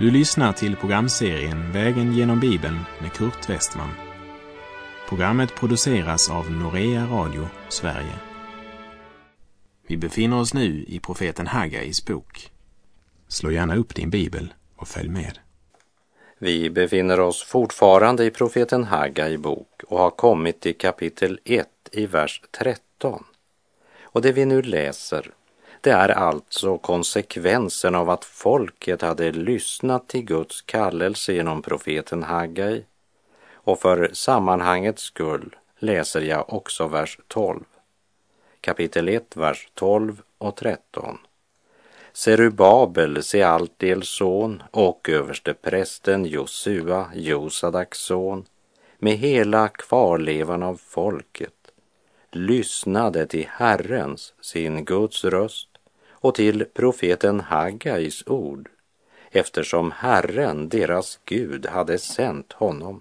Du lyssnar till programserien Vägen genom Bibeln med Kurt Westman. Programmet produceras av Norea Radio Sverige. Vi befinner oss nu i profeten Haggais bok. Slå gärna upp din bibel och följ med. Vi befinner oss fortfarande i profeten Haggai bok och har kommit till kapitel 1 i vers 13. Och det vi nu läser, det är alltså konsekvensen av att folket hade lyssnat till Guds kallelse genom profeten Haggai. Och för sammanhangets skull läser jag också vers 12. Kapitel 1, vers 12 och 13. Serubabel, Sealtiels son och överste prästen Josua, Josadaks son, med hela kvarlevan av folket, lyssnade till Herrens, sin Guds röst och till profeten Haggais ord, eftersom Herren, deras Gud, hade sänt honom.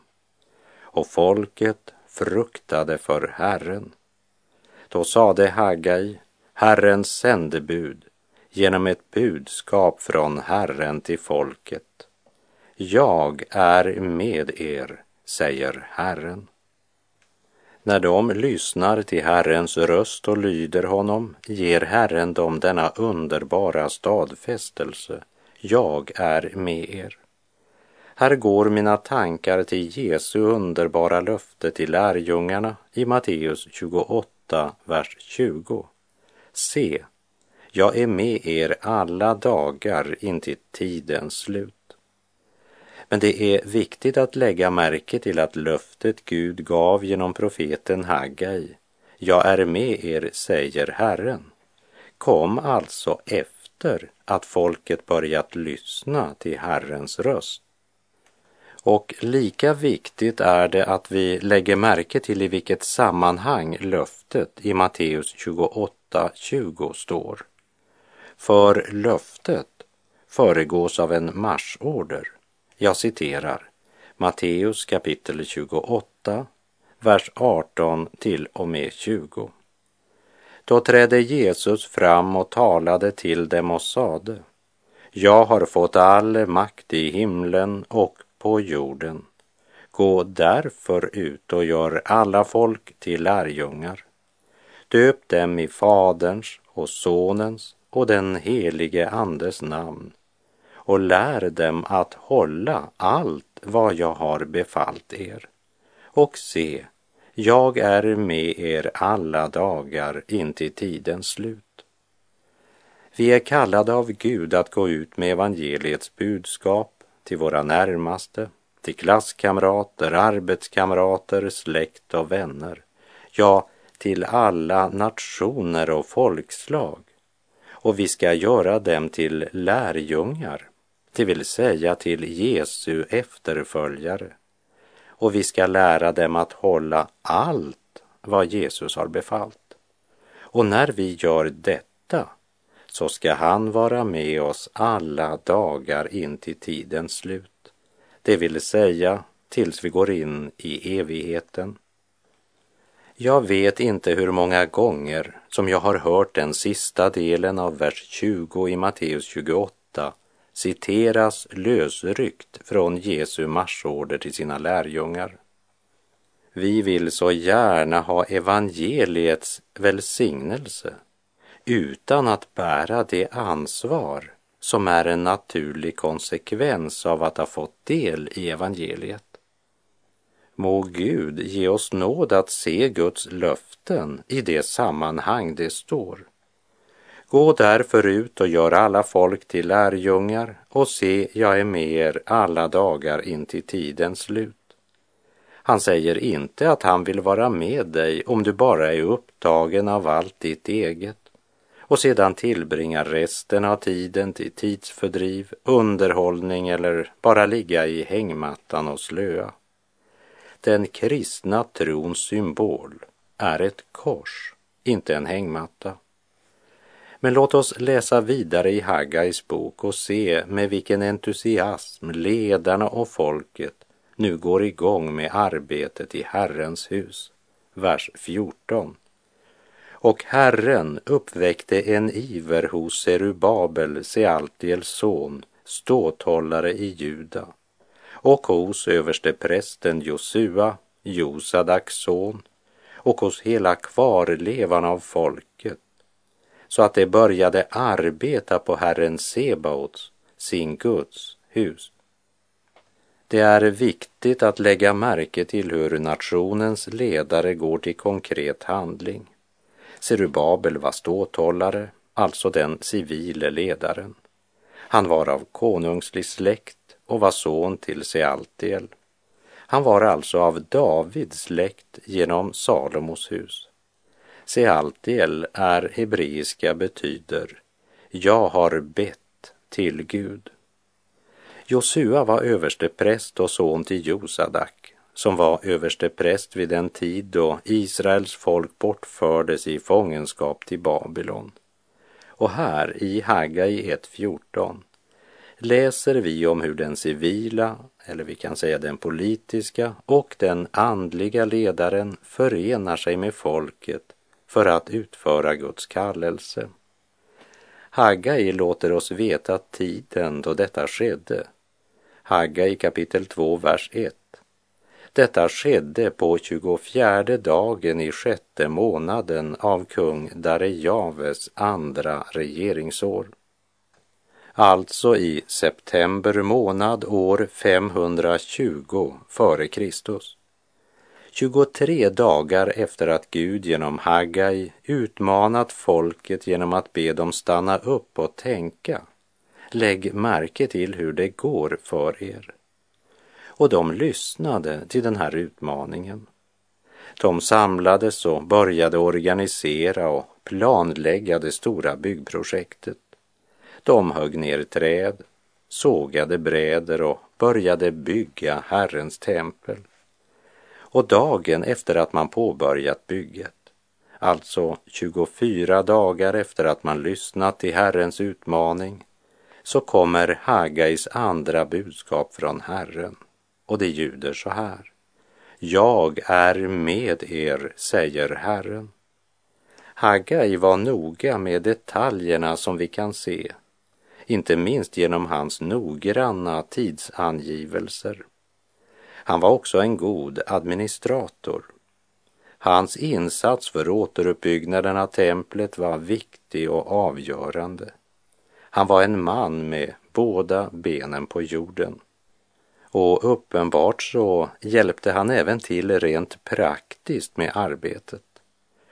Och folket fruktade för Herren. Då sade Haggai, Herrens sändebud, genom ett budskap från Herren till folket. Jag är med er, säger Herren. När de lyssnar till Herrens röst och lyder honom ger Herren dem denna underbara stadfästelse. Jag är med er. Här går mina tankar till Jesu underbara löfte till lärjungarna i Matteus 28, vers 20. Se, jag är med er alla dagar intill tidens slut. Men det är viktigt att lägga märke till att löftet Gud gav genom profeten Haggai, jag är med er, säger Herren, kom alltså efter att folket börjat lyssna till Herrens röst. Och lika viktigt är det att vi lägger märke till i vilket sammanhang löftet i Matteus 28.20 står. För löftet föregås av en marschorder. Jag citerar Matteus kapitel 28, vers 18 till och med 20. Då trädde Jesus fram och talade till dem och sade Jag har fått all makt i himlen och på jorden. Gå därför ut och gör alla folk till lärjungar. Döp dem i Faderns och Sonens och den helige Andes namn och lär dem att hålla allt vad jag har befallt er. Och se, jag är med er alla dagar intill tidens slut. Vi är kallade av Gud att gå ut med evangeliets budskap till våra närmaste, till klasskamrater, arbetskamrater, släkt och vänner, ja, till alla nationer och folkslag. Och vi ska göra dem till lärjungar det vill säga till Jesu efterföljare. Och vi ska lära dem att hålla allt vad Jesus har befallt. Och när vi gör detta så ska han vara med oss alla dagar in till tidens slut. Det vill säga tills vi går in i evigheten. Jag vet inte hur många gånger som jag har hört den sista delen av vers 20 i Matteus 28 citeras lösryckt från Jesu marsorder till sina lärjungar. Vi vill så gärna ha evangeliets välsignelse utan att bära det ansvar som är en naturlig konsekvens av att ha fått del i evangeliet. Må Gud ge oss nåd att se Guds löften i det sammanhang det står Gå därför ut och gör alla folk till lärjungar och se, jag är med er alla dagar in till tidens slut. Han säger inte att han vill vara med dig om du bara är upptagen av allt ditt eget och sedan tillbringar resten av tiden till tidsfördriv, underhållning eller bara ligga i hängmattan och slöa. Den kristna trons symbol är ett kors, inte en hängmatta. Men låt oss läsa vidare i Haggais bok och se med vilken entusiasm ledarna och folket nu går igång med arbetet i Herrens hus. Vers 14. Och Herren uppväckte en iver hos Serubabel, Sealtiels son, ståthållare i Juda och hos översteprästen Josua, Josadaks son, och hos hela kvarlevan av folket, så att de började arbeta på Herren Sebaots, sin Guds hus. Det är viktigt att lägga märke till hur nationens ledare går till konkret handling. Serubabel var ståthållare, alltså den civile ledaren. Han var av konungslig släkt och var son till Sealtiel. Han var alltså av Davids släkt genom Salomos hus. Sealtiel är hebreiska betyder jag har bett till Gud. Josua var överstepräst och son till Josadak som var överstepräst vid den tid då Israels folk bortfördes i fångenskap till Babylon. Och här i Hagai 1.14 läser vi om hur den civila, eller vi kan säga den politiska och den andliga ledaren förenar sig med folket för att utföra Guds kallelse. Haggai låter oss veta tiden då detta skedde. Haggai kapitel 2, vers 1. Detta skedde på 24 dagen i sjätte månaden av kung Darejaves andra regeringsår alltså i september månad år 520 före Kristus. 23 dagar efter att Gud genom Haggai utmanat folket genom att be dem stanna upp och tänka. Lägg märke till hur det går för er. Och de lyssnade till den här utmaningen. De samlades och började organisera och planlägga det stora byggprojektet. De högg ner träd, sågade bräder och började bygga Herrens tempel. Och dagen efter att man påbörjat bygget, alltså 24 dagar efter att man lyssnat till Herrens utmaning, så kommer Hagais andra budskap från Herren och det ljuder så här. Jag är med er, säger Herren. Hagai var noga med detaljerna som vi kan se inte minst genom hans noggranna tidsangivelser. Han var också en god administrator. Hans insats för återuppbyggnaden av templet var viktig och avgörande. Han var en man med båda benen på jorden. Och uppenbart så hjälpte han även till rent praktiskt med arbetet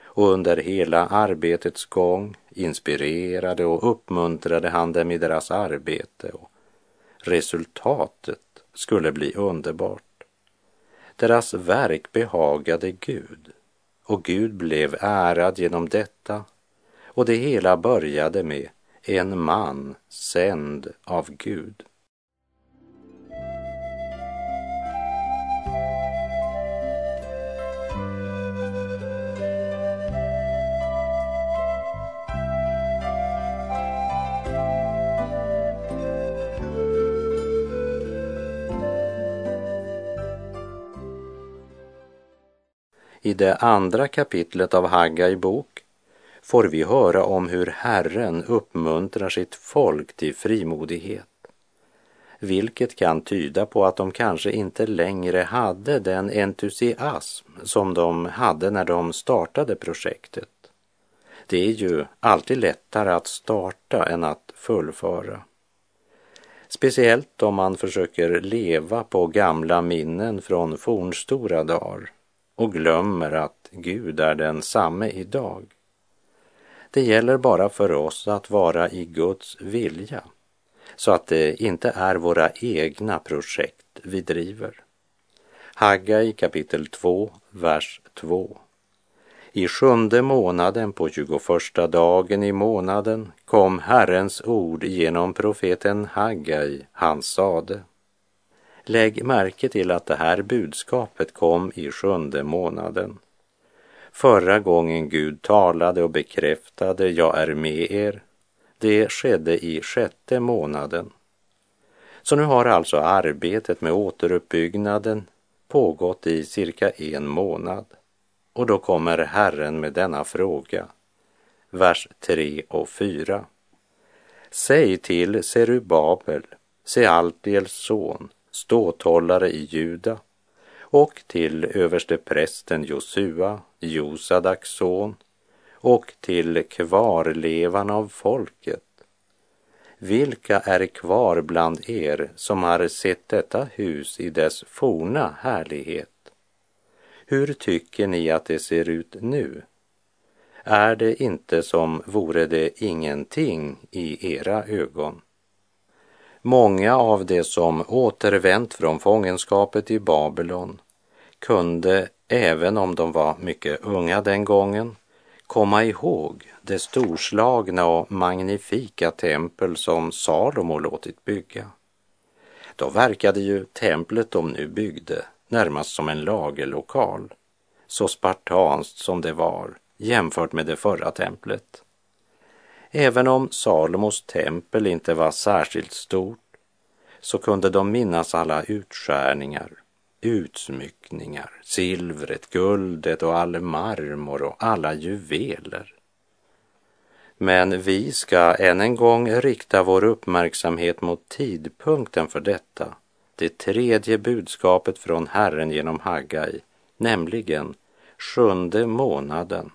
och under hela arbetets gång inspirerade och uppmuntrade han dem i deras arbete och resultatet skulle bli underbart. Deras verk behagade Gud och Gud blev ärad genom detta och det hela började med en man sänd av Gud. I det andra kapitlet av Haggai bok får vi höra om hur Herren uppmuntrar sitt folk till frimodighet vilket kan tyda på att de kanske inte längre hade den entusiasm som de hade när de startade projektet. Det är ju alltid lättare att starta än att fullföra. Speciellt om man försöker leva på gamla minnen från fornstora dagar och glömmer att Gud är densamme idag. Det gäller bara för oss att vara i Guds vilja så att det inte är våra egna projekt vi driver. Haggai kapitel 2, vers 2. I sjunde månaden på tjugoförsta dagen i månaden kom Herrens ord genom profeten Haggai, han sade Lägg märke till att det här budskapet kom i sjunde månaden. Förra gången Gud talade och bekräftade jag är med er, det skedde i sjätte månaden. Så nu har alltså arbetet med återuppbyggnaden pågått i cirka en månad. Och då kommer Herren med denna fråga, vers 3 och 4. Säg till Serubabel, Sealtiels son, ståthållare i Juda, och till översteprästen Josua, Josadaks son, och till kvarlevan av folket. Vilka är kvar bland er som har sett detta hus i dess forna härlighet? Hur tycker ni att det ser ut nu? Är det inte som vore det ingenting i era ögon? Många av de som återvänt från fångenskapet i Babylon kunde, även om de var mycket unga den gången, komma ihåg det storslagna och magnifika tempel som Salomo låtit bygga. Då verkade ju templet de nu byggde närmast som en lagerlokal, så spartanskt som det var jämfört med det förra templet. Även om Salomos tempel inte var särskilt stort så kunde de minnas alla utskärningar, utsmyckningar, silvret, guldet och all marmor och alla juveler. Men vi ska än en gång rikta vår uppmärksamhet mot tidpunkten för detta, det tredje budskapet från Herren genom Haggai, nämligen sjunde månaden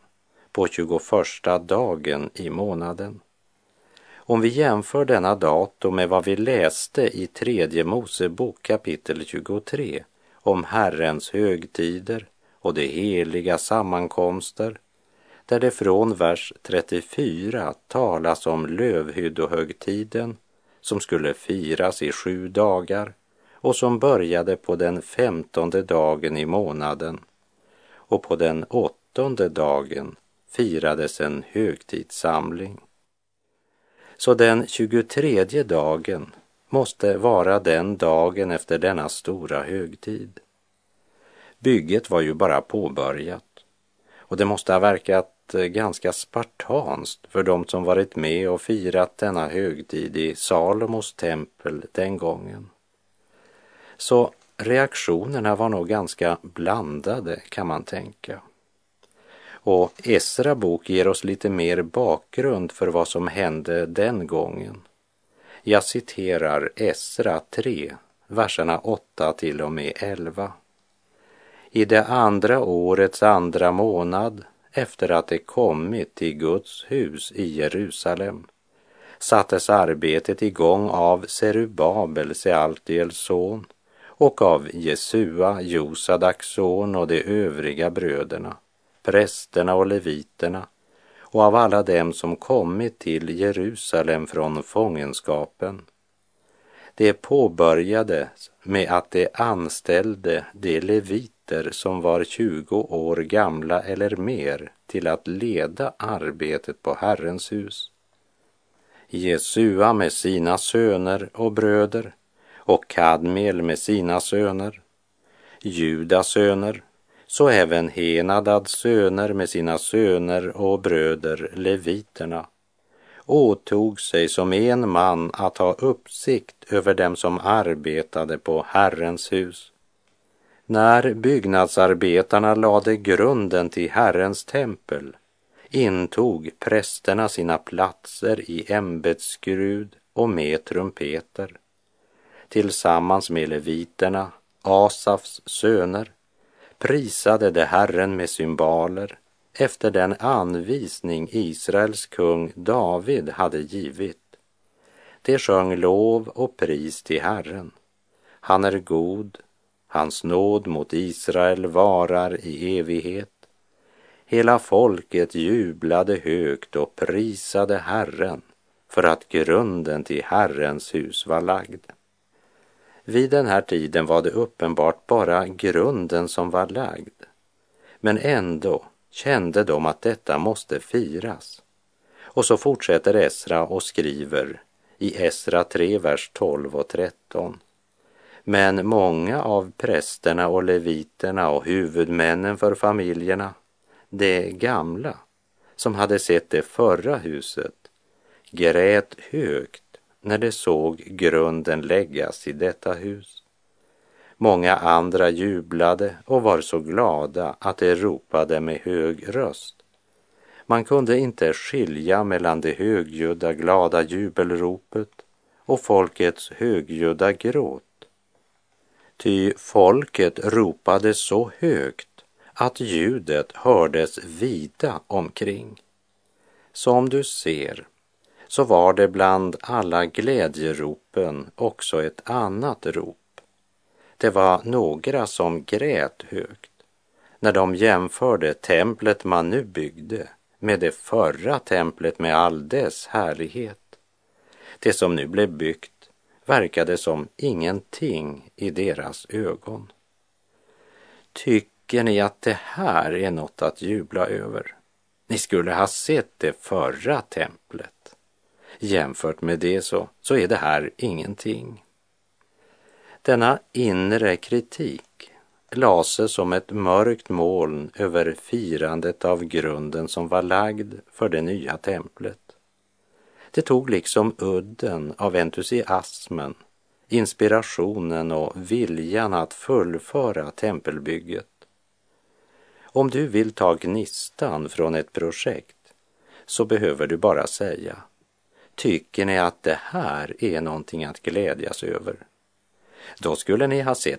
på 21 dagen i månaden. Om vi jämför denna datum med vad vi läste i tredje Mosebok kapitel 23 om Herrens högtider och de heliga sammankomster, där det från vers 34 talas om lövhyddohögtiden som skulle firas i sju dagar och som började på den femtonde dagen i månaden och på den åttonde dagen firades en högtidssamling. Så den 23 dagen måste vara den dagen efter denna stora högtid. Bygget var ju bara påbörjat och det måste ha verkat eh, ganska spartanskt för de som varit med och firat denna högtid i Salomos tempel den gången. Så reaktionerna var nog ganska blandade kan man tänka. Och Esra bok ger oss lite mer bakgrund för vad som hände den gången. Jag citerar Esra 3, verserna 8 till och med 11. I det andra årets andra månad efter att det kommit till Guds hus i Jerusalem sattes arbetet igång av Serubabel, Sealtiels son, och av Jesua, Josadaks son och de övriga bröderna prästerna och leviterna och av alla dem som kommit till Jerusalem från fångenskapen. Det påbörjades med att de anställde de leviter som var 20 år gamla eller mer till att leda arbetet på Herrens hus. Jesua med sina söner och bröder och Kadmiel med sina söner, Judas söner så även Henadads söner med sina söner och bröder leviterna åtog sig som en man att ha uppsikt över dem som arbetade på Herrens hus. När byggnadsarbetarna lade grunden till Herrens tempel intog prästerna sina platser i ämbetsskrud och med trumpeter tillsammans med leviterna, Asafs söner prisade de Herren med symboler efter den anvisning Israels kung David hade givit. De sjöng lov och pris till Herren. Han är god, hans nåd mot Israel varar i evighet. Hela folket jublade högt och prisade Herren för att grunden till Herrens hus var lagd. Vid den här tiden var det uppenbart bara grunden som var lagd. Men ändå kände de att detta måste firas. Och så fortsätter Esra och skriver i Esra 3, vers 12 och 13. Men många av prästerna och leviterna och huvudmännen för familjerna, de gamla, som hade sett det förra huset, grät högt när de såg grunden läggas i detta hus. Många andra jublade och var så glada att de ropade med hög röst. Man kunde inte skilja mellan det högljudda glada jubelropet och folkets högljudda gråt. Ty folket ropade så högt att ljudet hördes vida omkring. Som du ser så var det bland alla glädjeropen också ett annat rop. Det var några som grät högt när de jämförde templet man nu byggde med det förra templet med all dess härlighet. Det som nu blev byggt verkade som ingenting i deras ögon. Tycker ni att det här är något att jubla över? Ni skulle ha sett det förra templet. Jämfört med det så, så är det här ingenting. Denna inre kritik lade som ett mörkt moln över firandet av grunden som var lagd för det nya templet. Det tog liksom udden av entusiasmen, inspirationen och viljan att fullföra tempelbygget. Om du vill ta gnistan från ett projekt så behöver du bara säga Tycker ni att det här är någonting att glädjas över? Då skulle ni ha sett